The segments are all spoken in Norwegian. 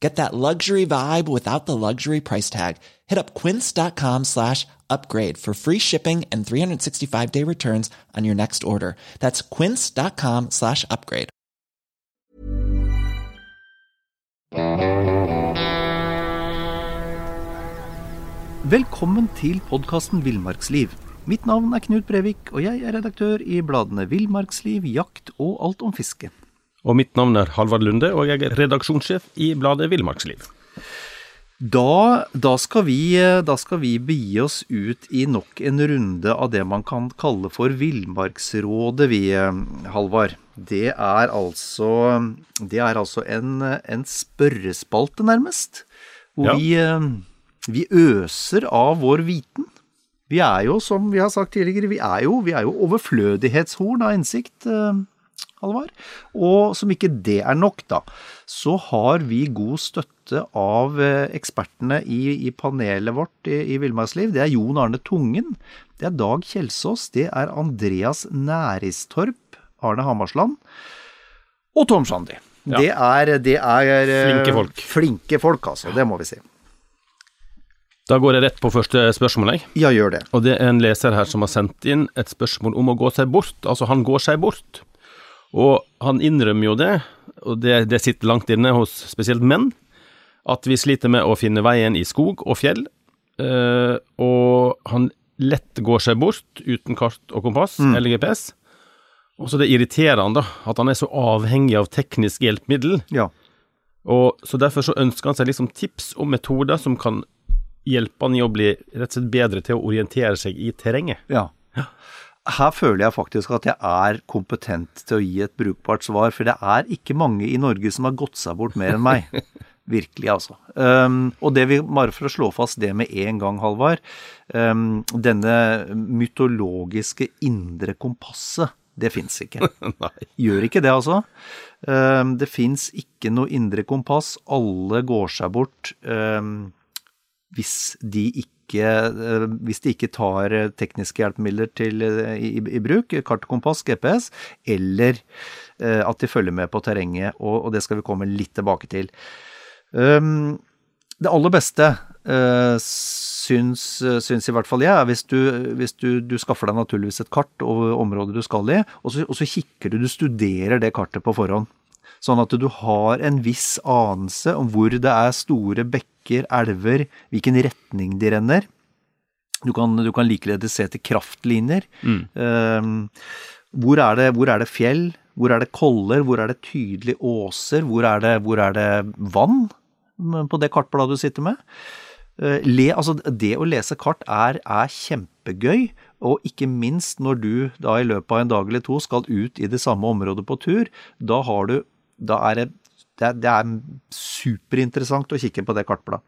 Get that luxury vibe without the luxury price tag. Hit up quince.com slash upgrade for free shipping and 365 day returns on your next order. That's quince.com slash upgrade. Velkommen til podkasten Villmarksliv. Mitt navn er Knut Brevik, og jeg er redaktør i bladene Villmarksliv, Jakt og Alt om fiske. Og mitt navn er Halvard Lunde, og jeg er redaksjonssjef i bladet Villmarksliv. Da, da, skal vi, da skal vi begi oss ut i nok en runde av det man kan kalle for Villmarksrådet, vi, Halvard. Det er altså, det er altså en, en spørrespalte, nærmest. Hvor ja. vi, vi øser av vår viten. Vi er jo, som vi har sagt tidligere, vi er jo, vi er jo overflødighetshorn av innsikt. Halvard. Og som ikke det er nok, da, så har vi god støtte av ekspertene i, i panelet vårt i, i Villmarksliv. Det er Jon Arne Tungen, det er Dag Kjelsås, det er Andreas Næristorp, Arne Hamarsland og Tom Shandy. Ja. Det, er, det er Flinke folk. Flinke folk, altså. Det må vi si. Da går jeg rett på første spørsmål, jeg. Ja, gjør det. Og det er en leser her som har sendt inn et spørsmål om å gå seg bort. Altså, han går seg bort. Og han innrømmer jo det, og det, det, sitter langt inne hos spesielt menn, at vi sliter med å finne veien i skog og fjell. Uh, og han lett går seg bort uten kart og kompass mm. eller GPS. Og så det irriterer han da, at han er så avhengig av teknisk hjelpemiddel. Ja. Og så Derfor så ønsker han seg liksom tips og metoder som kan hjelpe han i å bli rett og slett bedre til å orientere seg i terrenget. Ja. ja her føler jeg faktisk at jeg er kompetent til å gi et brukbart svar, for det er ikke mange i Norge som har gått seg bort mer enn meg. Virkelig, altså. Um, og det vi, bare for å slå fast det med en gang, Halvard. Um, denne mytologiske indre kompasset, det fins ikke. Gjør ikke det, altså. Um, det fins ikke noe indre kompass. Alle går seg bort hvis de ikke ikke, eh, hvis de ikke tar eh, tekniske hjelpemidler til, i, i, i, bruk, kart, kompass, GPS, eller at de følger med på terrenget, og, og det skal vi komme litt tilbake til. Um, det aller beste uh, syns, syns, i hvert fall jeg, er hvis, du, hvis du, du, skaffer deg naturligvis et kart over området du skal i, og så, og så kikker du, du studerer det kartet på forhånd. Sånn at du har en viss anelse om hvor det er store bekker, elver, hvilken retning de renner. Du kan, du kan likeledes se til kraftlinjer. Mm. Uh, hvor, er det, hvor, er det, fjell? Hvor er det koller? Hvor er det tydelige åser? Hvor er det, hvor er det vann på det kartbladet du sitter med? Uh, le, altså det å lese kart er, er kjempegøy. Og ikke minst når du da i løpet av en dag eller to skal ut i det samme området på tur, da har du da er det, det, det er superinteressant å kikke på det kartbladet.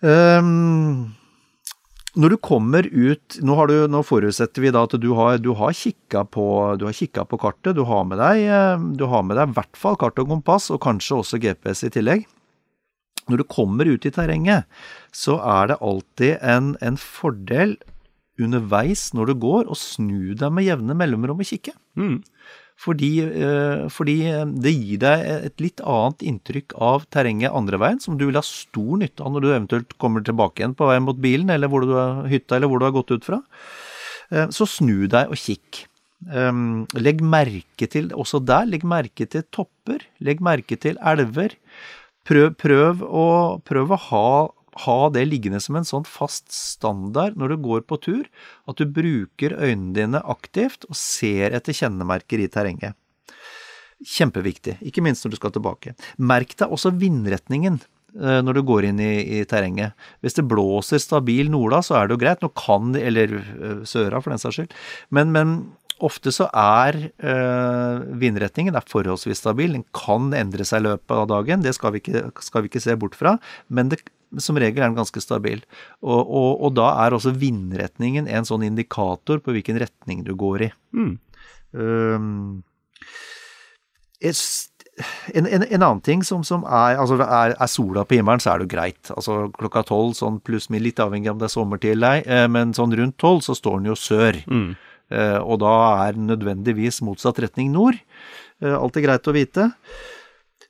Um, når du kommer ut Nå, du, nå forutsetter vi at du har, du har kikka på, på, kartet. Du har med deg du har med deg i hvert fall kart og kompass, og kanskje også GPS i tillegg. Når du kommer ut i terrenget, så er det alltid en, en fordel underveis når du går, å snu deg med jevne mellomrom og kikke. Mm. Fordi, eh, fordi, det gir deg et litt annet inntrykk av terrenget andre veien, som du vil ha stor nytte av når du eventuelt kommer tilbake igjen på vei mot bilen, eller hvor du har hytta, eller hvor du har gått ut fra. Eh, så snu deg og kikk. Eh, legg merke til, også der, legg merke til topper. Legg merke til elver. Prøv, prøv, å, prøv å ha ha det liggende som en sånn fast standard når du går på tur, at du bruker øynene dine aktivt og ser etter kjennemerker i terrenget. Kjempeviktig, ikke minst når du skal tilbake. Merk deg også vindretningen eh, når du går inn i, i, terrenget. Hvis det blåser stabil norda, så er det jo greit. Nå kan Eller eh, søra, for den saks skyld. Men, men ofte så er øh, vindretningen er forholdsvis stabil. Den kan endre seg i løpet av dagen, det skal vi ikke, skal vi ikke se bort fra. Men det, som regel er den ganske stabil. Og, og, og, da er også vindretningen en sånn indikator på hvilken retning du går i. Mm. Um, en, en, en, annen ting som, som er Altså, er, er, sola på himmelen, så er det jo greit. Altså klokka tolv, sånn pluss min, litt avhengig av om det er sommertid ei, eh, men sånn rundt tolv så står den jo sør. Mm. Eh, og da er nødvendigvis motsatt retning nord. Alt Alltid greit å vite.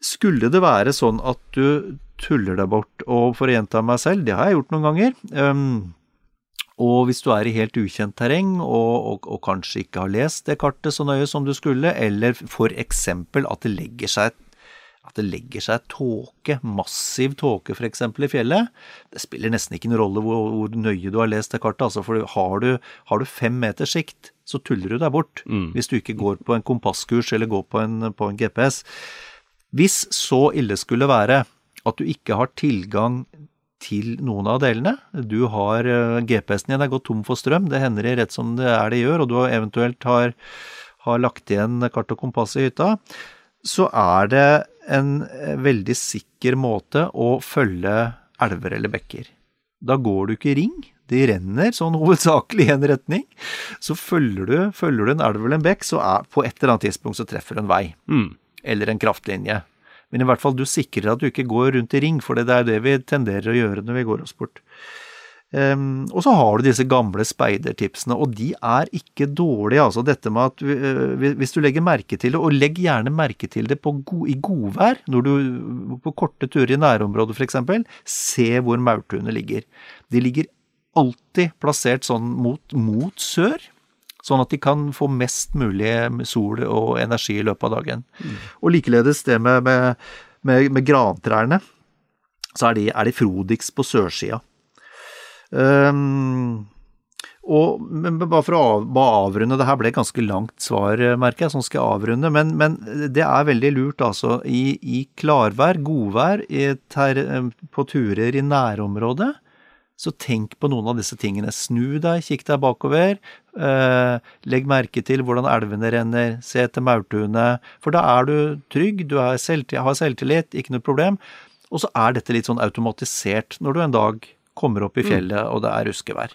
Skulle det være sånn at du tuller deg bort, og for å gjenta meg selv, det har jeg gjort noen ganger um, og hvis du er i helt ukjent terreng og, og, og, kanskje ikke har lest det kartet så nøye som du skulle, eller for eksempel at det legger seg at det legger seg tåke, massiv tåke f.eks. i fjellet, det spiller nesten ikke noen rolle hvor, hvor, nøye du har lest det kartet. altså for Har du, har du fem meters sikt, så tuller du deg bort mm. hvis du ikke går på en kompasskurs eller går på en, på en GPS. Hvis så ille skulle være at du ikke har tilgang til noen av delene. Du har eh, GPS-en din er gått tom for strøm, det hender det rett som det er det gjør, og du eventuelt har, har lagt igjen kart og kompass i hytta, så er det en eh, veldig sikker måte å følge elver eller bekker. Da går du ikke i ring, de renner sånn hovedsakelig i en retning. Så følger du, følger du en elv eller en bekk, så er på et eller annet tidspunkt så treffer du en vei. Mm. Eller en kraftlinje. Men i hvert fall du sikrer at du ikke går rundt i ring, for det er det vi tenderer å gjøre når vi går oss bort. Um, og så har du disse gamle speidertipsene, og de er ikke dårlige. altså Dette med at uh, Hvis du legger merke til det, og legg gjerne merke til det go i godvær, når du på korte turer i nærområdet f.eks., se hvor maurtuene ligger. De ligger alltid plassert sånn mot, mot sør. Sånn at de kan få mest mulig sol og energi i løpet av dagen. Mm. Og likeledes det med, med, med, med grantrærne. Så er de, er de frodigst på sørsida. Um, og, men bare for å av, avrunde, det her ble et ganske langt svar, merker jeg, sånn skal jeg avrunde. Men, men det er veldig lurt, altså. I, i klarvær, godvær, i ter, på turer i nærområdet, så tenk på noen av disse tingene. Snu deg, kikk deg bakover. Eh, legg merke til hvordan elvene renner, se etter maurtuene. For da er du trygg, du har selvtillit, ikke noe problem. Og så er dette litt sånn automatisert når du en dag kommer opp i mm. fjellet og det er ruskevær.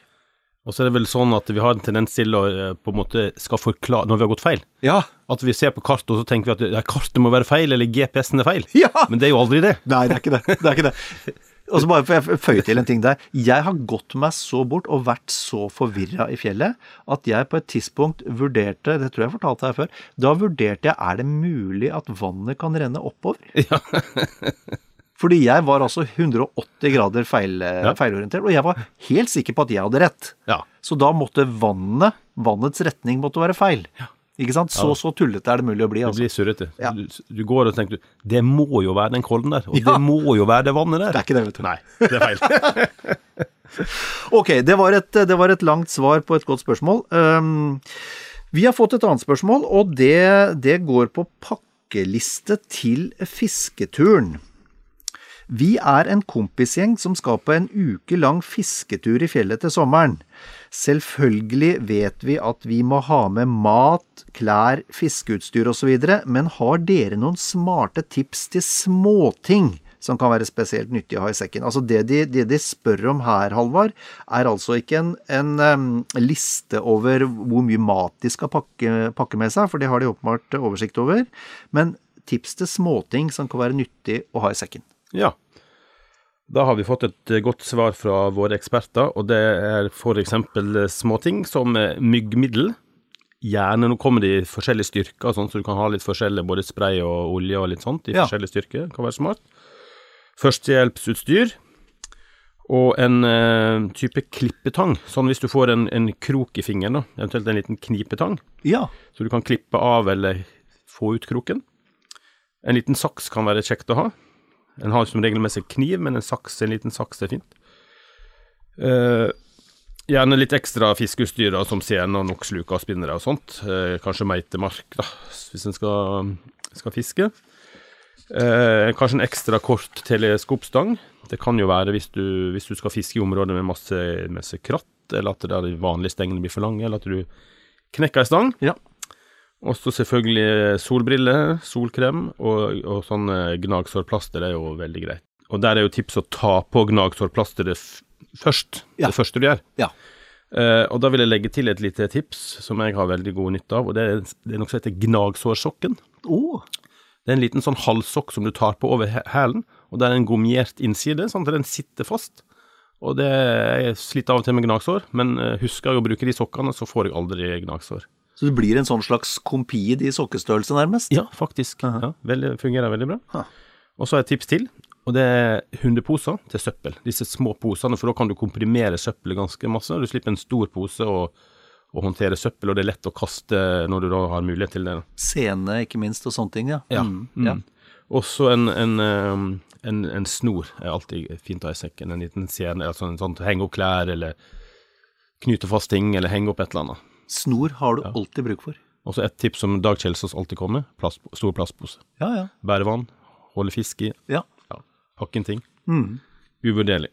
Og så er det vel sånn at vi har en tendens til å eh, på en måte skal forklare når vi har gått feil. Ja. At vi ser på kartet og så tenker vi at ja, kartet må være feil, eller GPS-en er feil. Ja. Men det er jo aldri det. Nei, det er ikke det. det, er ikke det. Og så bare får jeg føye til en ting der. Jeg har gått meg så bort og vært så forvirra i fjellet at jeg på et tidspunkt vurderte, det tror jeg fortalte deg før, da vurderte jeg er det mulig at vannet kan renne oppover. Ja. Fordi jeg var altså 180 grader feil, ja. feilorientert, og jeg var helt sikker på at jeg hadde rett. Ja. Så da måtte vannet, vannets retning måtte være feil. Ja. Ikke sant? Så så tullete er det mulig å bli. Altså. Det blir surrete. Ja. Du, du, går og tenker det må jo være den kollen der, og ja. det må jo være det vannet der. Det er ikke det, vet du. Nei, det er feil. ok, det var, et, det var, et, langt svar på et godt spørsmål. Um, vi har fått et annet spørsmål, og det, det går på pakkeliste til fisketuren. Vi er en kompisgjeng som skal på en uke lang fisketur i fjellet til sommeren. Selvfølgelig vet vi at vi må ha med mat, klær, fiskeutstyr osv., men har dere noen smarte tips til småting som kan være spesielt nyttig å ha i sekken? Altså Det de, det de spør om her, Halvard, er altså ikke en, en um, liste over hvor mye mat de skal pakke, pakke med seg, for det har de åpenbart oversikt over, men tips til småting som kan være nyttig å ha i sekken. Ja, da har vi fått et eh, godt svar fra våre eksperter, og det er f.eks. Eh, småting som eh, myggmiddel. Gjerne, nå kommer de i forskjellige styrker, sånn, så du kan ha litt forskjellig både spray og olje og litt sånt i ja. forskjellige styrker. kan være smart. Førstehjelpsutstyr. Og en uh, type klippetang, sånn hvis du får en, en, krok i fingeren, da, eventuelt en liten knipetang, ja. så du kan klippe av eller få ut kroken. En liten saks kan være kjekt å ha. En har som regel med seg kniv, men en saks, en liten saks er fint. Eh, gjerne litt ekstra fiskeutstyr, som sene og nok sluker og spinnere og sånt. Eh, kanskje meitemark, da, hvis en skal, skal fiske. Eh, kanskje en ekstra kort teleskopstang. Det kan jo være hvis du, hvis du skal fiske i områder med masse, masse kratt, eller at de vanlige stengene blir for lange, eller at du knekker ei stang. Ja. Og så selvfølgelig solbriller, solkrem og, og sånn eh, gnagsårplaster er jo veldig greit. Og der er jo tips å ta på gnagsårplasteret først. Ja. Det første du gjør. Ja. Uh, og da vil jeg legge til et lite tips som jeg har veldig god nytte av, og det er, det er noe som heter gnagsårsokken. Oh, Det er en liten sånn halssokk som du tar på over hælen, og det er en gummiert innside, sånn at den sitter fast. Og det Jeg sliter av og til med gnagsår, men eh, husker jeg å bruke de sokkene, så får jeg aldri gnagsår. Så det blir en sånn slags kompid i sokkestørrelse, nærmest? Ja, faktisk. Ja, veldig, fungerer veldig bra. Ha. Og så har jeg et tips til, og det er hundeposer til søppel. Disse små posene, for da kan du komprimere søppelet ganske masse. Du slipper en stor pose å, å håndtere søppel, og det er lett å kaste når du da har mulighet til det. Scene, ikke minst, og sånne ting, ja. Ja. Mm, Mm. ja. Også en, en, um, en, en snor er alltid fint å ha i sekken. En liten scene, altså en sånn henge opp klær, eller knyte fast ting, eller henge opp et eller annet. Snor har du alltid bruk for. Og så et tips som Dag Kjelsås alltid kommer, plast, stor plastpose. Ja, ja. Bære vann, holde fisk i, ja. ja, pakke inn ting. Mm. Uvurderlig.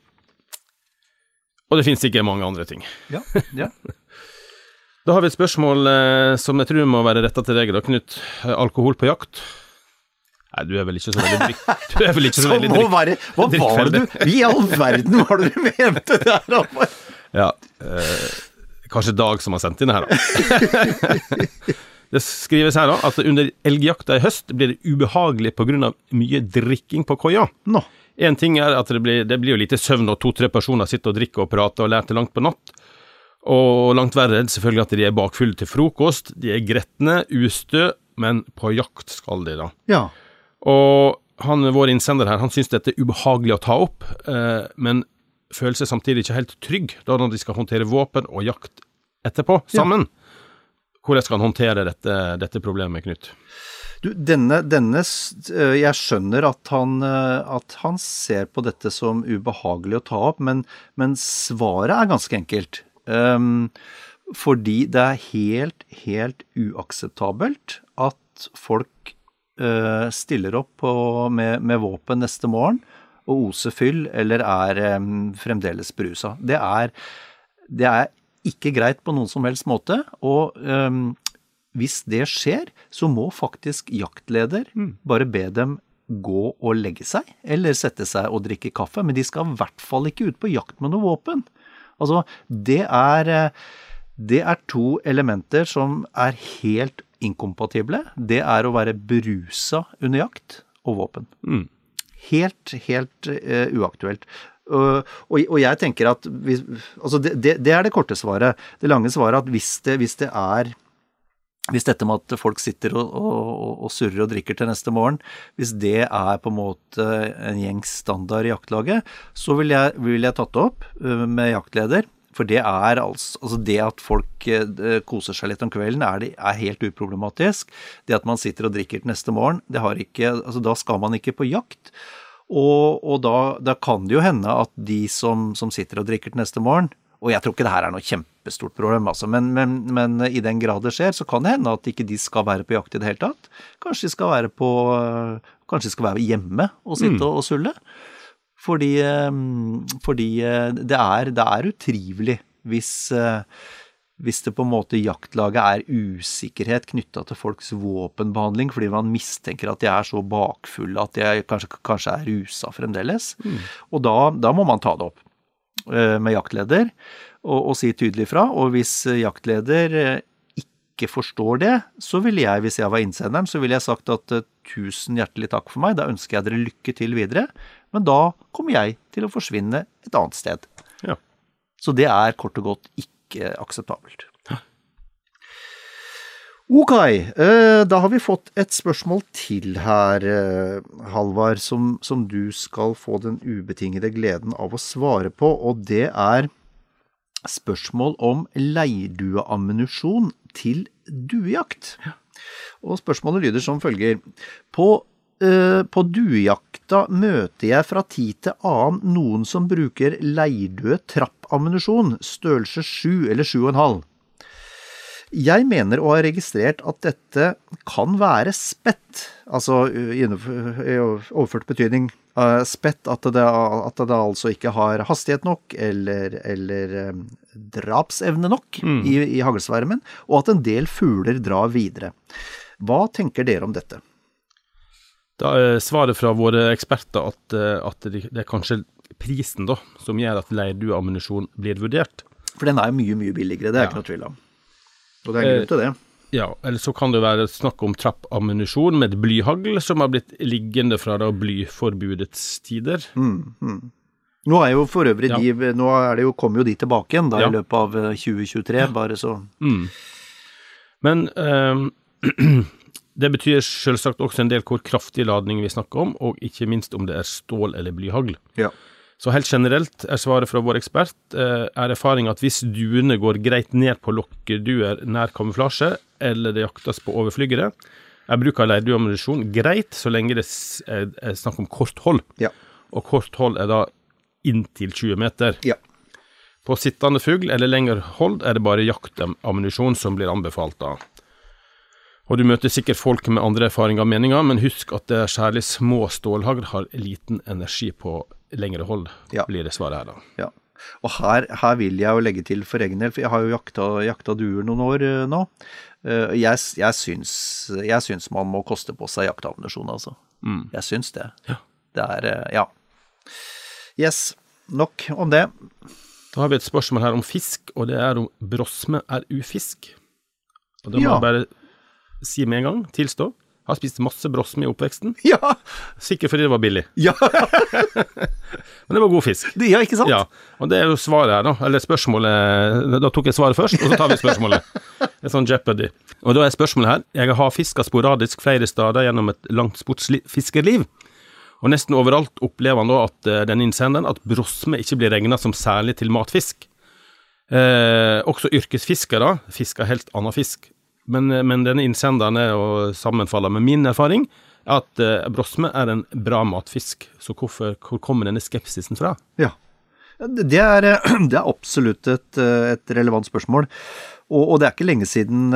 Og det finnes ikke mange andre ting. Ja, ja. Da har vi et spørsmål eh, som jeg tror må være retta til deg, da, Knut. Eh, Alkohol på jakt? Nei, du er vel ikke så veldig drikk... Du er vel ikke så veldig drikk... være, hva var det du I all verden var det du mente der? Ja. Eh, kanskje Dag som har sendt inn det her, da. det skrives her da at under elgjakta i høst blir det ubehagelig pga. mye drikking på koia. No. En ting er at det blir, det blir jo lite søvn når to-tre personer sitter og drikker og prater og lærer til langt på natt. Og langt verre er det selvfølgelig at de er bakfulle til frokost. De er gretne, ustø, men på jakt skal de, da. Ja. Og han, vår innsender her, han syns dette er ubehagelig å ta opp, eh, men føler seg samtidig ikke helt trygg da når de skal håndtere våpen og jakt etterpå, sammen. Hvordan skal han håndtere dette, dette problemet, Knut? Du, denne, denne øh, Jeg skjønner at han, øh, at han ser på dette som ubehagelig å ta opp, men, men svaret er ganske enkelt. Um, fordi det er helt, helt uakseptabelt at folk uh, stiller opp på, med, med våpen neste morgen og oser fyll eller er fremdeles berusa. Det er, det er ikke greit på noen som helst måte. og um, hvis det skjer, så må faktisk jaktleder bare be dem gå og legge seg, eller sette seg og drikke kaffe, men de skal i hvert fall ikke ut på jakt med noe våpen. Altså, det er, eh, det er to elementer som er helt inkompatible. Det er å være berusa under jakt og våpen. Mm. Helt, helt uh, uaktuelt. Og, og, og jeg tenker at hvis, altså det, det, det er det korte svaret. Det lange svaret er at hvis det, hvis det er hvis dette med at folk sitter og, og, og surrer og drikker til neste morgen, hvis det er på en måte en gjengs standard i jaktlaget, så ville jeg, vil jeg tatt det opp øh, med jaktleder. For det er altså, altså det at folk eh, koser seg litt om kvelden, er, er helt uproblematisk. Det at man sitter og drikker til neste morgen, det har ikke Altså da skal man ikke på jakt. Og, og da, da kan det jo hende at de som, som sitter og drikker til neste morgen Og jeg tror ikke det her er noe kjempestort problem, altså, men, men, men i den grad det skjer, så kan det hende at ikke de skal være på jakt i det hele tatt. Kanskje de skal være på Kanskje de skal være hjemme og sitte og sulle. Fordi, eh, fordi eh, det, er, det er utrivelig hvis eh, hvis det på en måte i jaktlaget er usikkerhet knytta til folks våpenbehandling, fordi man mistenker at de er så bakfulle at de kanskje, kanskje er rusa fremdeles. Og da, da må man ta det opp med jaktleder og, og si tydelig fra. Og hvis jaktleder ikke forstår det, så ville jeg, hvis jeg var innsenderen, så ville jeg sagt at tusen hjertelig takk for meg, da ønsker jeg dere lykke til videre, men da kommer jeg til å forsvinne et annet sted. Ja. Så det er kort og godt ikke akseptabelt. Ok, eh, da har vi fått et spørsmål til her, eh, Halvard, som, som du skal få den ubetingede gleden av å svare på, og det er spørsmål om leirdueammunisjon til duejakt. Og spørsmålet lyder som følger. På på duejakta møter jeg fra tid til annen noen som bruker leirdød trappammunisjon, størrelse 7 eller 7,5. Jeg mener å ha registrert at dette kan være spett, altså i overført betydning spett, at det, at det, altså ikke har hastighet nok eller, eller drapsevne nok mm. i, i haglsvermen, og at en del fugler drar videre. Hva tenker dere om dette? Da er svaret fra våre eksperter at, at det, er kanskje prisen da, som gjør at leirdueammunisjon blir vurdert. For den er jo mye, mye billigere, det er ja. ikke noe tvil om. Og det er grunn til det. Ja, eller så kan det være snakk om trappammunisjon med blyhagl, som har blitt liggende fra da blyforbudets tider. Mm, mm. Nå er jo for øvrig ja. de Nå det jo, kommer jo de tilbake igjen da ja. i løpet av 2023, bare så mm. Men um, det betyr selvsagt også en del hvor kraftig ladning vi snakker om, og ikke minst om det er stål eller blyhagl. Ja. Så helt generelt er svaret fra vår ekspert eh, er erfaring at hvis duene går greit ned på lokkeduer nær kamuflasje, eller det jaktes på overflygere, er bruk av leirdueammunisjon greit så lenge det er snakk om kort hold. Ja. Og kort hold er da inntil 20 meter. Ja. På sittende fugl eller lengre hold er det bare jaktammunisjon som blir anbefalt da. Og du møter sikkert folk med andre erfaringer og meninger, men husk at det er særlig små stålhagl har liten energi på lengre hold, ja. blir det svaret her, da. Ja. Og her, her, vil jeg jo legge til for egen del, for jeg har jo jakta, jakta duer noen år uh, nå. Uh, jeg, jeg, syns, jeg, syns, man må koste på seg jaktammunisjon, altså. Mm. Jeg syns det. Ja. Det er uh, Ja. Yes. Nok om det. Da har vi et spørsmål her om fisk, og det er om brosme er ufisk. Og da må jeg bare si med en gang, tilstå, har spist masse brosme i oppveksten. Ja! Sikkert fordi det var billig. Ja! Men det var god fisk. Ja, ikke sant? Ja, Og det er jo svaret her, da. Eller spørsmålet Da tok jeg svaret først, og så tar vi spørsmålet. Det er sånn Jeopardy. Og da er spørsmålet her Jeg har fiska sporadisk flere steder gjennom et langt sportsfiskerliv. Og nesten overalt opplever han da at uh, den innsenderen at brosme ikke blir regna som særlig til matfisk. Eh, også yrkesfiskere fisker helt annen fisk. Men, eh, men denne innsenderen er jo sammenfaller med min erfaring, at uh, brosme er en bra matfisk. Så hvorfor, hvor kommer denne skepsisen fra? Ja, det er, det er absolutt et, et, relevant spørsmål. Og, og, det er ikke lenge siden,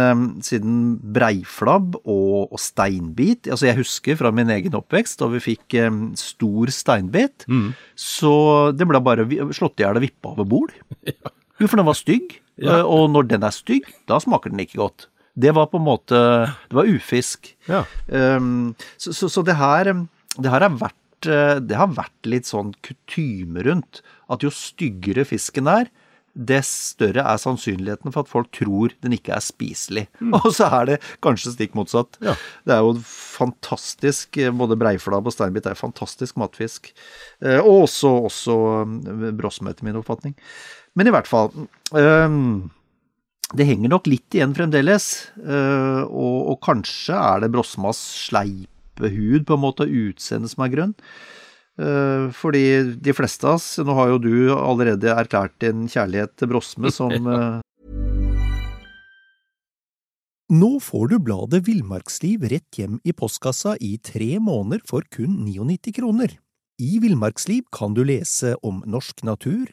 siden breiflabb og, og, steinbit Altså Jeg husker fra min egen oppvekst da vi fikk um, stor steinbit. Mm. Så det ble bare slått i hjel og vippa over bord. Jo, for den var stygg. Ja. Og når den er stygg, da smaker den ikke godt. Det var på en måte Det var ufisk. Ja. Um, så, så, så, det her, det her har vært eh, det har vært litt sånn kutyme rundt at jo styggere fisken er, dess større er sannsynligheten for at folk tror den ikke er spiselig. Mm. Og så er det kanskje stikk motsatt. Ja. Det er jo fantastisk Både breiflabb og steinbit er fantastisk matfisk. Eh, og også, også eh, brosme, etter min oppfatning. Men i hvert fall um, det henger nok litt igjen fremdeles, eh, og, og kanskje er det Brosmas sleipehud, på en måte, utseendet som er grønn. Eh, fordi de fleste av oss, nå har jo du allerede erklært din kjærlighet til Brosme som ja. Nå får du bladet Villmarksliv rett hjem i postkassa i tre måneder for kun 99 kroner. I Villmarksliv kan du lese om norsk natur,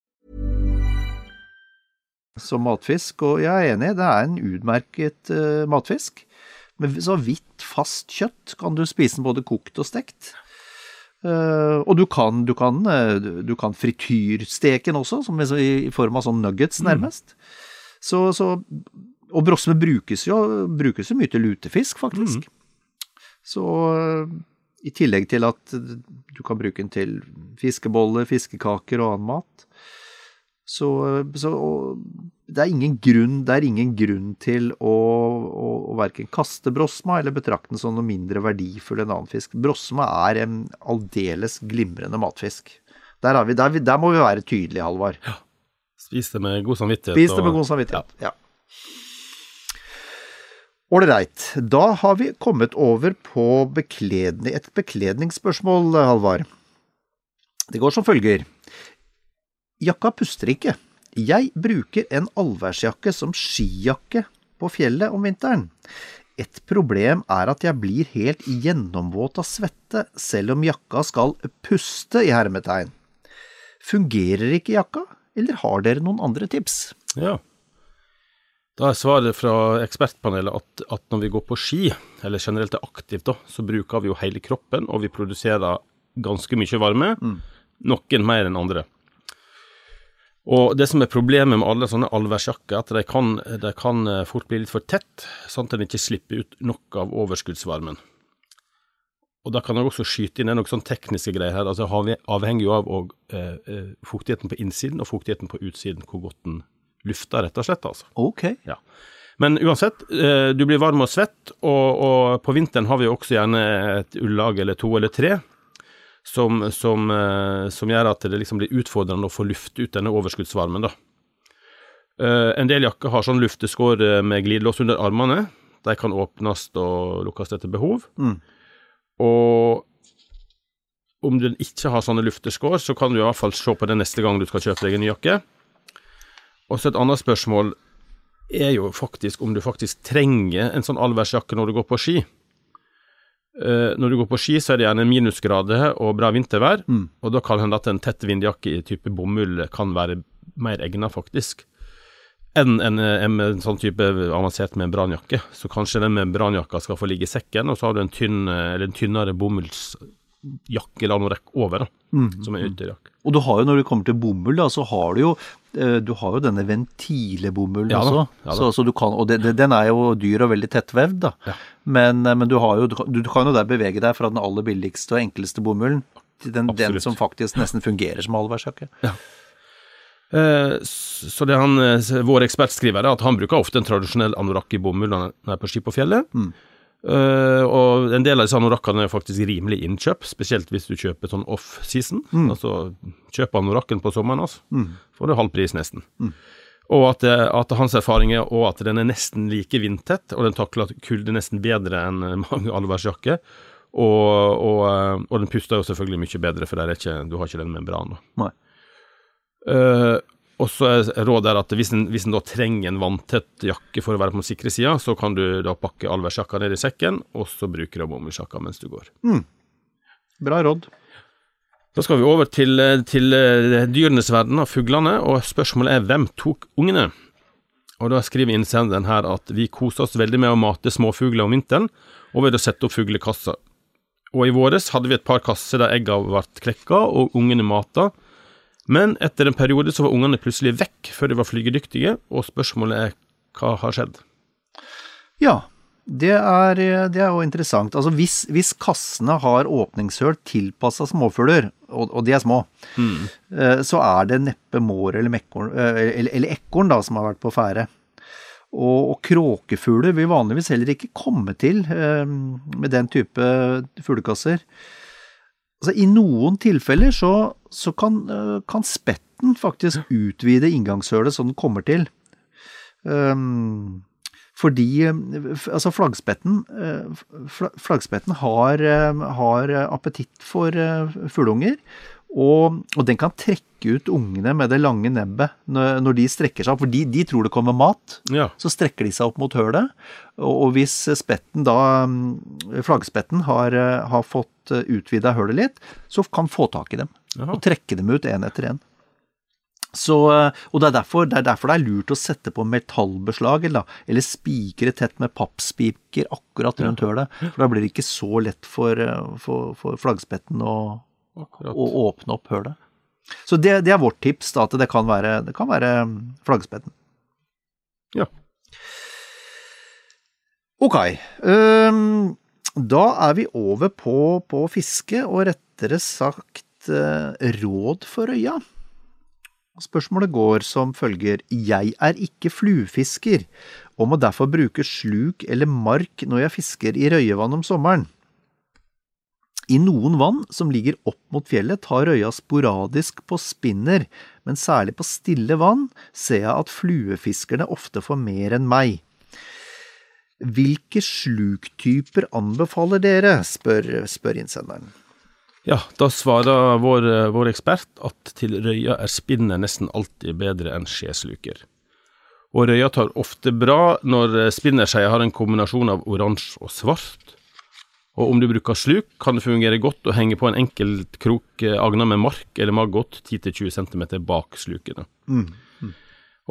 Som matfisk, og jeg er enig, det er en utmerket uh, matfisk. Med så hvitt, fast kjøtt kan du spise den både kokt og stekt. Uh, og du kan, du kan, uh, du kan frityrsteke den også, som i, i, form av sånn nuggets, mm. nærmest. Mm. Så, så, og brosme brukes jo, brukes jo mye til lutefisk, faktisk. Så eh, i tillegg til at du kan bruke den til fiskeboller, fiskekaker og annen mat. Så, så det, er ingen grunn, det er ingen grunn til å, å, å verken kaste brosma eller betrakte den som noe mindre verdifull enn annen fisk. Brosma er en aldeles glimrende matfisk. Der, vi, der, der, må vi være tydelige, Halvard. Ja. Spis det med god samvittighet. Spis det med god samvittighet, ja. Ålreit. Da har vi kommet over på bekledning, et bekledningsspørsmål, Halvard. Det går som følger. Jakka puster ikke. Jeg bruker en allværsjakke som skijakke på fjellet om vinteren. Et problem er at jeg blir helt gjennomvåt av svette, selv om jakka skal puste i hermetegn. Fungerer ikke jakka, eller har dere noen andre tips? Ja. Da er svaret fra ekspertpanelet at, at, når vi går på ski, eller generelt er aktivt, da, så bruker vi jo hele kroppen, og vi produserer ganske mye varme. Mm. Noen mer enn andre. Og det som er problemet med alle sånne allværsjakker, at de kan, de kan, eh, fort bli litt for tett, sånn at en ikke slipper ut nok av overskuddsvarmen. Og da kan jeg også skyte inn noen sånne tekniske greier her. altså Avhenger jo av og, eh, eh, fuktigheten på innsiden og fuktigheten på utsiden, hvor godt den lufter, rett og slett. altså. Ok. Ja. Men uansett, eh, du blir varm og svett, og, og på vinteren har vi jo også gjerne et ullag eller to eller tre som, som, eh, som, gjør at det liksom blir utfordrende å få luft ut denne overskuddsvarmen. da. Uh, en del jakker har sånn lufteskår eh, med glidelås under armene. De kan åpnes og lukkes etter behov. Mm. Og om du ikke har sånne lufteskår, så kan du i hvert fall se på det neste gang du skal kjøpe deg en ny jakke. Og så et annet spørsmål er jo faktisk om du faktisk trenger en sånn allværsjakke når du går på ski. Uh, når du går på ski, så er det gjerne minusgrader og bra vintervær, mm. og da kan det hende at en tett vindjakke i type bomull kan være mer egnet, faktisk, enn en, en, en, sånn type avansert membranjakke. Så kanskje den membranjakka skal få ligge i sekken, og så har du en, tynn, eller en tynnere bomullsjakke eller noe rekk over, da, mm. som er ytterjakke. Og du har jo, når det kommer til bomull, da, så har du jo Eh, du har jo denne ventilebomullen ja, også, ja, så, så, du kan, og det, det, den er jo dyr og veldig tettvevd. da. Ja. Men, eh, men du, jo, du, du, kan jo der bevege deg fra den aller billigste og enkleste bomullen til den, den som faktisk nesten fungerer som allværsjakke. Ja. Eh, så det han, eh, vår ekspert skriver, er at han bruker ofte en tradisjonell anorakk i bomull når han er på ski på fjellet. Mm. Uh, og en del av disse anorakkene er faktisk rimelig innkjøp, spesielt hvis du kjøper sånn off-season. Mm. Altså kjøp anorakken på sommeren, altså. Mm. Får du halv pris, nesten. Mm. Og at, eh, at, hans erfaring er og at den er nesten like vindtett, og den takler kulde nesten bedre enn mange allværsjakker. Og, og, eh, og, den puster jo selvfølgelig mye bedre, for ikke, du har ikke den membranen. Uh, og så er rådet at hvis en, hvis en, da trenger en vanntett jakke for å være på den sikre sida, så kan du da pakke allværsjakka ned i sekken, og så bruker du bomullsjakka mens du går. Mm. Bra råd. Da skal vi over til, til eh, dyrenes verden av fuglene, og spørsmålet er hvem tok ungene? Og Da skriver innsenderen her at vi koser oss veldig med å mate småfugler om vinteren, og ved å sette opp fuglekasser. Og i våres hadde vi et par kasser der egga ble klekka og ungene mata, men etter en periode så var ungene plutselig vekk før de var flygedyktige, og spørsmålet er hva har skjedd? Ja, det er, det er jo interessant. Altså hvis, hvis kassene har åpningshull tilpassa småfugler, og, og, de er små, mm. så er det neppe mår eller, mekkorn, eh, eller, eller ekorn da, som har vært på ferde. Og, og kråkefugler vil vanligvis heller ikke komme til eh, med den type fuglekasser. Altså, I noen tilfeller så, så kan, eh, kan, spetten faktisk utvide inngangshølet så den kommer til. Um, fordi altså flaggspetten, eh, flaggspetten har, har appetitt for fugleunger, og, og, den kan trekke ut ungene med det lange nebbet når, når de strekker seg opp. For de, de tror det kommer mat, ja. så strekker de seg opp mot hølet. Og, og hvis spetten da, mm, flaggspetten, har, har fått utvida hølet litt, så kan få tak i dem. Aha. Og trekke dem ut én etter én. Så, og det er, derfor, det er, derfor, det er lurt å sette på metallbeslag, eller, eller spikre tett med pappspiker akkurat rundt hølet. For da blir det ikke så lett for, for, for flaggspetten å Akkurat. og åpne opp hølet. Så det, det, er vårt tips, da, at det kan være, det kan være mm, flaggspetten. Ja. Ok. Um, da er vi over på, på fiske, og rettere sagt uh, råd for øya. Spørsmålet går som følger Jeg er ikke fluefisker, og må derfor bruke sluk eller mark når jeg fisker i røyevann om sommeren. I noen vann som ligger opp mot fjellet, tar røya sporadisk på spinner, men særlig på stille vann ser jeg at fluefiskerne ofte får mer enn meg. Hvilke sluktyper anbefaler dere, spør, spør innsenderen. Ja, da svarer vår, vår ekspert at til røya er spinner nesten alltid bedre enn skjesluker. Og røya tar ofte bra når spinnerskeia har en kombinasjon av oransje og svart. Og om du bruker sluk, kan det fungere godt å henge på en enkelt krok eh, agna med mark eller maggot 10-20 cm bak slukene.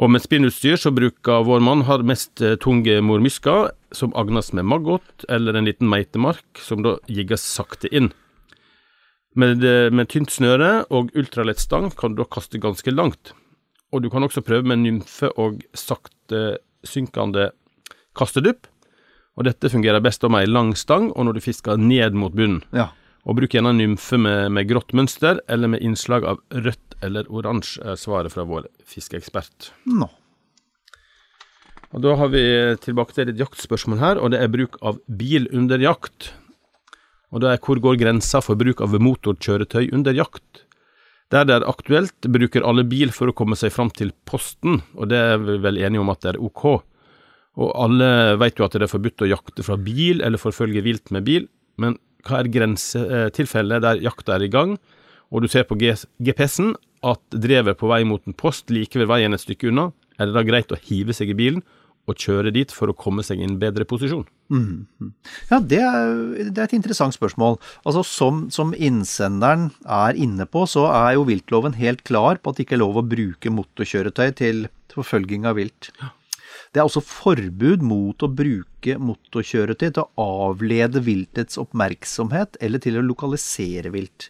Og med spinnutstyr så bruker vår mann har mest eh, tunge mormysker, som agnes med maggot eller en liten meitemark, som da jigges sakte inn. Med, eh, med tynt snøre og ultralett stang kan du da kaste ganske langt. Og du kan også prøve med nymfe og sakte synkende kastedypp. Og dette fungerer best med ei lang stang, og når du fisker ned mot bunnen. Ja. Og bruk gjerne nymfe med, med grått mønster, eller med innslag av rødt eller oransje, er svaret fra vår fiskeekspert. Nå. Og Da har vi tilbake til et jaktspørsmål her, og det er bruk av bil under jakt. Og det er hvor går grensa for bruk av motorkjøretøy under jakt? Der det er aktuelt, bruker alle bil for å komme seg fram til posten, og det er vi vel enige om at det er ok. Og alle vet jo at det er forbudt å jakte fra bil eller forfølge vilt med bil, men hva er grensetilfellet der jakta er i gang, og du ser på GPS-en at drevet på vei mot en post like ved veien et stykke unna, er det da greit å hive seg i bilen og kjøre dit for å komme seg i en bedre posisjon? Ja, det er, det er et interessant spørsmål. Altså, som, som innsenderen er inne på, så er jo viltloven helt klar på at det ikke er lov å bruke motorkjøretøy til forfølging av vilt. Det er også forbud mot å bruke motorkjøretøy til å avlede viltets oppmerksomhet eller til å lokalisere vilt.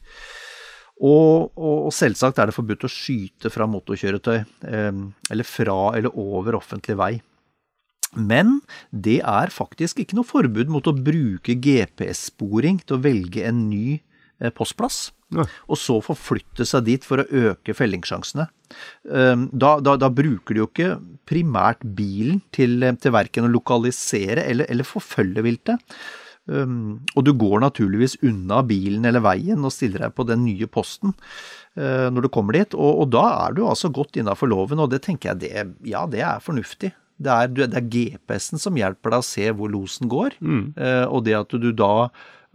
Og, og, og selvsagt er det forbudt å skyte fra motorkjøretøy, eh, eller fra eller over offentlig vei. Men det er faktisk ikke noe forbud mot å bruke GPS-sporing til å velge en ny eh, postplass, Og så forflytte seg dit for å øke fellingssjansene. Um, Da, da, da bruker du jo ikke primært bilen til, til verken å lokalisere eller, eller forfølge viltet. Um, og du går naturligvis unna bilen eller veien og stiller deg på den nye posten uh, når du kommer dit. Og, og da er du altså godt innafor loven, og det tenker jeg det, ja, det er fornuftig. Det er, er GPS-en som hjelper deg å se hvor losen går, uh, og det at du da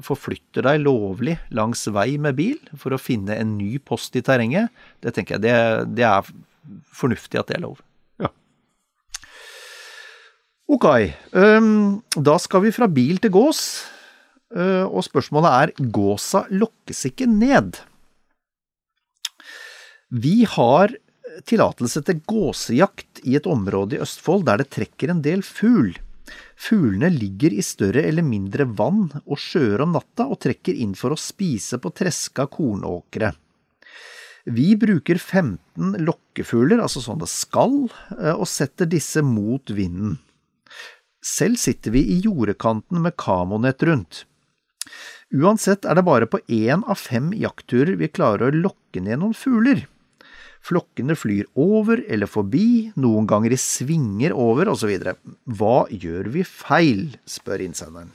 forflytter deg lovlig langs vei med bil for å finne en ny post i terrenget, det tenker jeg det, det er fornuftig at det er lov. Ja. Ok, Um, da skal vi fra bil til gås, Uh, og spørsmålet er gåsa lokkes ikke ned. Vi har tillatelse til gåsejakt i et område i Østfold der det trekker en del fugl. Fuglene ligger i større eller mindre vann og sjøer om natta og trekker inn for å spise på treska kornåkre. Vi bruker 15 lokkefugler, altså sånne skall, skal, og setter disse mot vinden. Selv sitter vi i jordekanten med kamonett rundt. Uansett er det bare på én av fem jaktturer vi klarer å lokke ned noen fugler. Flokkene flyr over eller forbi, noen ganger i svinger over osv. Hva gjør vi feil, spør innsenderen.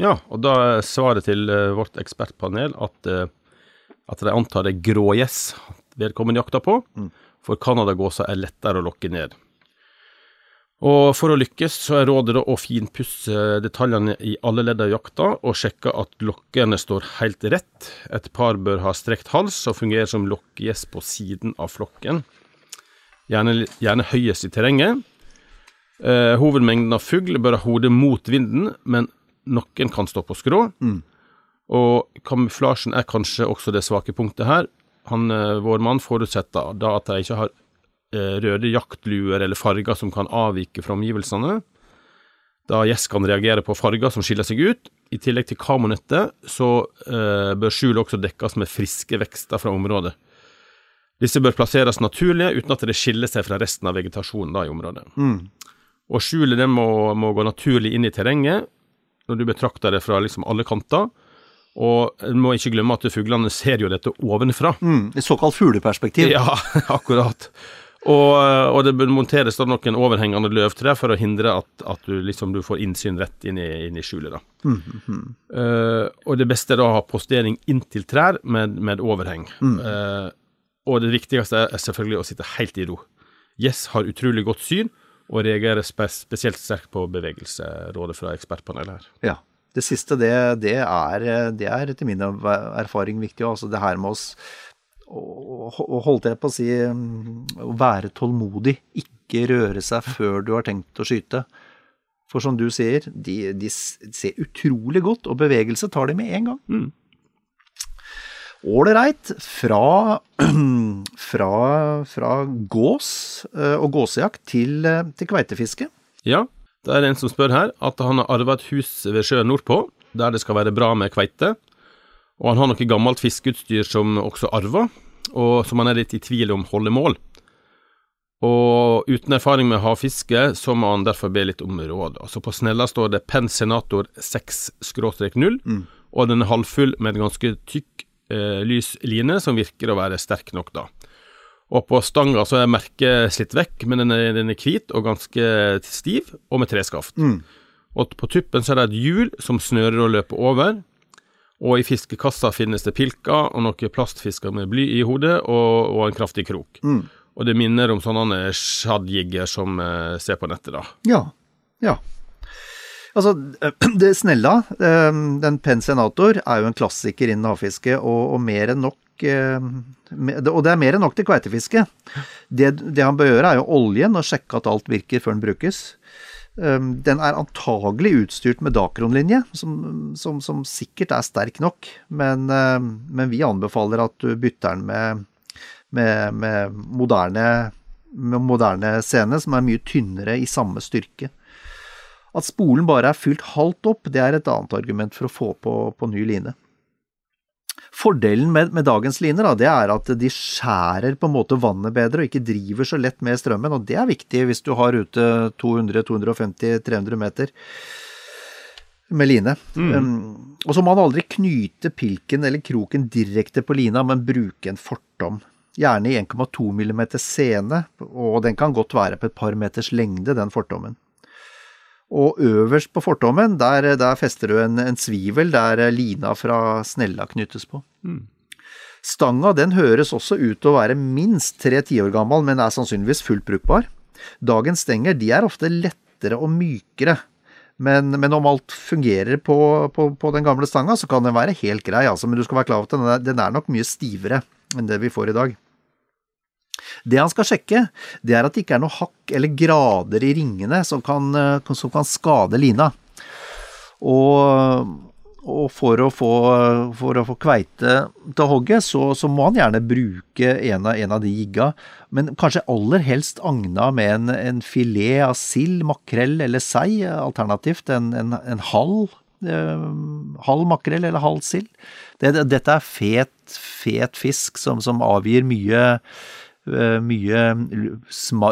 Ja, og da er svaret til eh, vårt ekspertpanel at, eh, at de antar det er grågjess vedkommende jakter på, for canadagåsa er lettere å lokke ned. Og for å lykkes så er rådet å finpusse detaljene i alle ledd av jakta, og sjekke at lokkene står helt rett. Et par bør ha strekt hals og fungere som lokkegjess på siden av flokken. Gjerne, gjerne høyest i terrenget. Eh, hovedmengden av fugl bør ha hodet mot vinden, men noen kan stå på skrå. Og kamuflasjen er kanskje også det svake punktet her. Han, eh, vår mann forutsetter da at de ikke har røde jaktluer eller farger som kan avvike fra omgivelsene. Da gjeskene reagerer på farger som skiller seg ut. I tillegg til kamonettet så eh, bør skjulet også dekkes med friske vekster fra området. Disse bør plasseres naturlig uten at det skiller seg fra resten av vegetasjonen da, i området. Og skjulet det må, må gå naturlig inn i terrenget når du betrakter det fra liksom alle kanter. Og en må ikke glemme at fuglene ser jo dette ovenfra. Mm, et såkalt fugleperspektiv. Ja, akkurat. Og, og det bør monteres da noen overhengende løvtrær for å hindre at, at du, liksom, du får innsyn rett inn i, inn i skjulet. da. Eh, og det beste er da å ha postering inntil trær med, med overheng. Uh, og det viktigste er selvfølgelig å sitte helt i ro. Gjess har utrolig godt syn og reagerer spe spesielt sterkt på bevegelserådet fra ekspertpanelet her. Ja. Det siste, det, det, er, det er etter min erfaring viktig. Altså det her med oss å- holdt jeg på å si mm, å være tålmodig. Ikke røre seg før du har tenkt å skyte. For som du sier, de, de ser utrolig godt, og bevegelse tar de med en gang. Mm. Ålreit. Fra, fra, fra gås eh, og gåsejakt til, eh, til kveitefiske. Ja, det er en som spør her at han har arva et hus ved sjøen nordpå, der det skal være bra med kveite. Og han har noe gammelt fiskeutstyr som også arva, og som han er litt i tvil om holder mål. Og uten erfaring med havfiske, så må han derfor be litt om råd. Altså På snella står det Penn Senator 6-0, og den er halvfull med en ganske tykk, eh, lys line som virker å være sterk nok, da. Og på stanga så er merket slitt vekk, men den er, den er hvit og ganske stiv, og med treskaft. Og på tuppen så er det et hjul som snører og løper over. Og i fiskekassa finnes det pilker og noen plastfisker med bly i hodet, og, og en kraftig krok. Og det minner om sånne shadjigger som eh, ser på nettet, da. Ja. Ja. Altså, det Snella, eh, den Pen Senator, er jo en klassiker innen havfiske, og, og mer enn nok eh, Og det er mer enn nok til kveitefiske. Det, det han bør gjøre, er jo oljen og sjekke at alt virker før den brukes. Um, Den er antagelig utstyrt med Dacron-linje, som, som, som sikkert er sterk nok, men, eh, men vi anbefaler at du bytter den med, med, med moderne med moderne scene, som er mye tynnere i samme styrke. At spolen bare er fylt halvt opp, det er et annet argument for å få på, på ny line. Fordelen med, med dagens liner da, det er at de skjærer på en måte vannet bedre og ikke driver så lett med strømmen, og det er viktig hvis du har ute 200-250-300 meter med line. Um, og så må man aldri knyte pilken eller kroken direkte på lina, men bruke en fortom. Gjerne i 1,2 mm sene, og den kan godt være på et par meters lengde, den fortommen. Og øverst på fortommen, der, der fester du en, en svivel der lina fra snella knyttes på. Stanga den høres også ut til å være minst tre tiår gammel, men er sannsynligvis fullt brukbar. Dagens stenger de er ofte lettere og mykere, men, men om alt fungerer på, på, på den gamle stanga, så kan den være helt grei, altså, men du skal være klar over at den er, den er nok mye stivere enn det vi får i dag. Det han skal sjekke, det er at det ikke er noe hakk eller grader i ringene som kan, eh, som kan skade lina. Og, og for, å få, for å få kveite til hogget, så, så må han gjerne bruke en av, en av de jigga, men kanskje aller helst agna med en, en filet av sild, makrell eller sei, alternativt en, en, halv eh, halv makrell eller halv sild. Det, det, dette er fet, fet fisk som, som avgir mye mye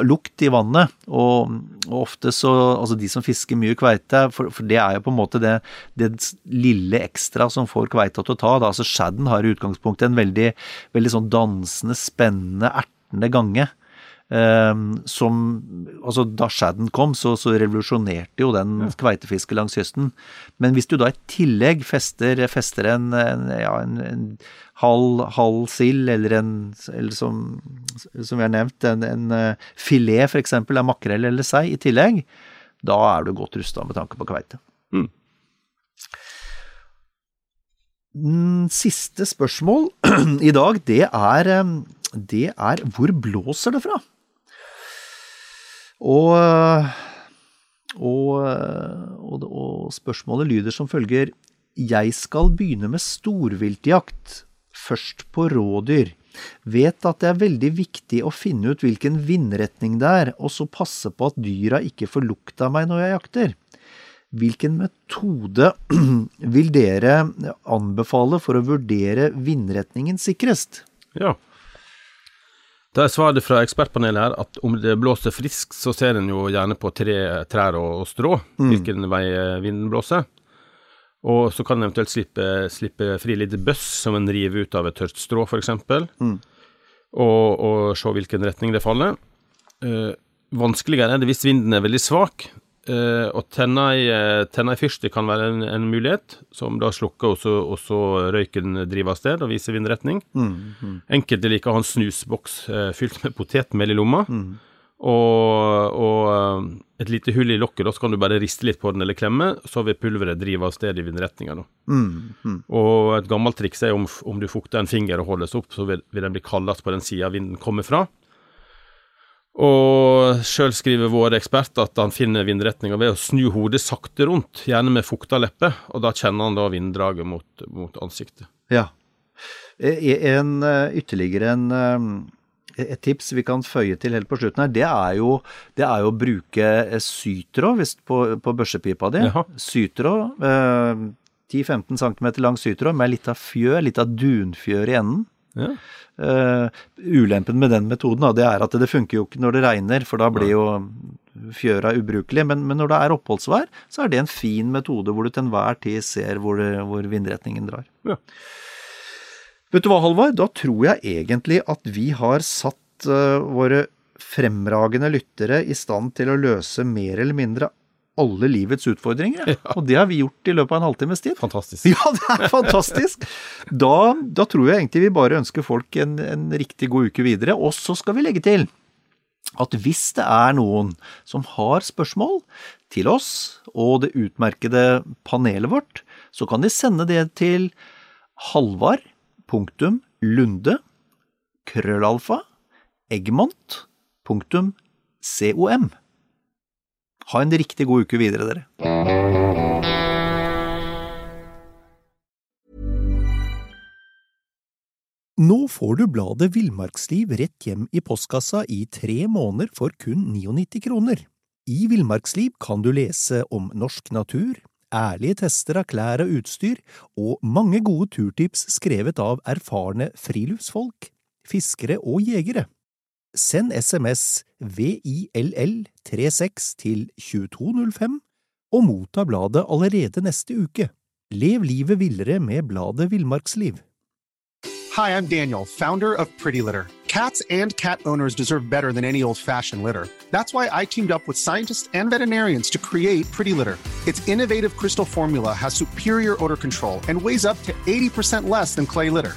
lukt i vannet, og, og ofte så Altså de som fisker mye kveite, for, for det er jo på en måte det, det lille ekstra som får kveita til å ta. Da. Altså Shadden har i utgangspunktet en veldig, veldig sånn dansende, spennende, ertende gange. Um, som Altså, da shadden kom, så, så revolusjonerte jo den kveitefisket langs kysten. Men hvis du da i tillegg fester, fester en, en, ja, en, en halv, halv sild, eller en eller som, som vi har nevnt, en, en eh, filet f.eks. av makrell eller sei i tillegg, da er du godt rusta med tanke på kveite. Mm. Mm, Siste spørsmål i dag, det er, eh, det er hvor blåser det fra? Og, og, og, og spørsmålet lyder som følger Jeg skal begynne med storviltjakt, først på rådyr. Vet at det er veldig viktig å finne ut hvilken vindretning det er, og så passe på at dyra ikke får lukt av meg når jeg jakter. Hvilken metode vil dere anbefale for å vurdere vindretningen sikrest? Ja. Da er svaret fra ekspertpanelet her at om det blåser friskt, så ser en jo gjerne på tre, trær og, og strå, hvilken vei eh, vinden blåser. Og så kan en eventuelt slippe, slippe fri litt bøss som en river ut av et tørt strå, f.eks. Mm. Og, og se hvilken retning det faller. Uh, vanskeligere er det hvis vinden er veldig svak. Uh, og tenne i, tenna fyrstikk kan være en, en, mulighet, som da slukker, og så, og så røyken driver av sted og viser vindretning. Mm, mm. Enkelte liker å ha en snusboks uh, fylt med potetmel i lomma. Mm og, og, eh, et lite hull i lokket, da, så kan du bare riste litt på den eller klemme, så vil pulveret drive av sted i vindretninga. Mm, mm. Og et gammelt triks er om, om du fukter en finger og holdes opp, så vil, vil den bli kaldest på den sida vinden kommer fra. Og sjøl skriver vår ekspert at han finner vindretninga ved å snu hodet sakte rundt, gjerne med fukta leppe, og da kjenner han da vinddraget mot, mot ansiktet. Ja. En, eh, ytterligere en eh, et tips vi kan føye til helt på slutten her, det er jo, det er jo å bruke sytrå sytråd på, på børsepipa di. Sytråd. Eh, 10-15 cm lang sytråd med litt av fjør, litt av dunfjør i enden. Ja. Uh, ulempen med den metoden da, det er at det funker jo ikke når det regner, for da blir jo fjøra ubrukelig. Men, men, når det er oppholdsvær, så er det en fin metode hvor du til enhver tid ser hvor, det, hvor vindretningen drar. Ja. Vet du hva, Halvard? Da tror jeg egentlig at vi har satt uh, våre fremragende lyttere i stand til å løse mer eller mindre alle livets utfordringer. Ja. Og det har vi gjort i løpet av en halvtimes tid. Fantastisk. Ja, det er fantastisk. Da, da tror jeg egentlig vi bare ønsker folk en, en riktig god uke videre. Og så skal vi legge til at hvis det er noen som har spørsmål til oss og det utmerkede panelet vårt, så kan de sende det til Halvard punktum lunde krøllalfa eggmont punktum com. Ha en riktig god uke videre, dere. Nå får du bladet Villmarksliv rett hjem i postkassa i tre måneder for kun 99 kroner. I Villmarksliv kan du lese om norsk natur, ærlige tester av klær og utstyr, og mange gode turtips skrevet av erfarne friluftsfolk, fiskere og jegere. Send SMS VILL36 til 2205 og motta bladet allerede neste uke. Lev livet villere med bladet Villmarksliv. Hi, I'm Daniel, founder of Pretty Litter. Cats and cat owners deserve better than any old-fashioned litter. That's why I teamed up with scientists and veterinarians to create Pretty Litter. Its innovative crystal formula has superior odor control and weighs up to 80% less than clay litter.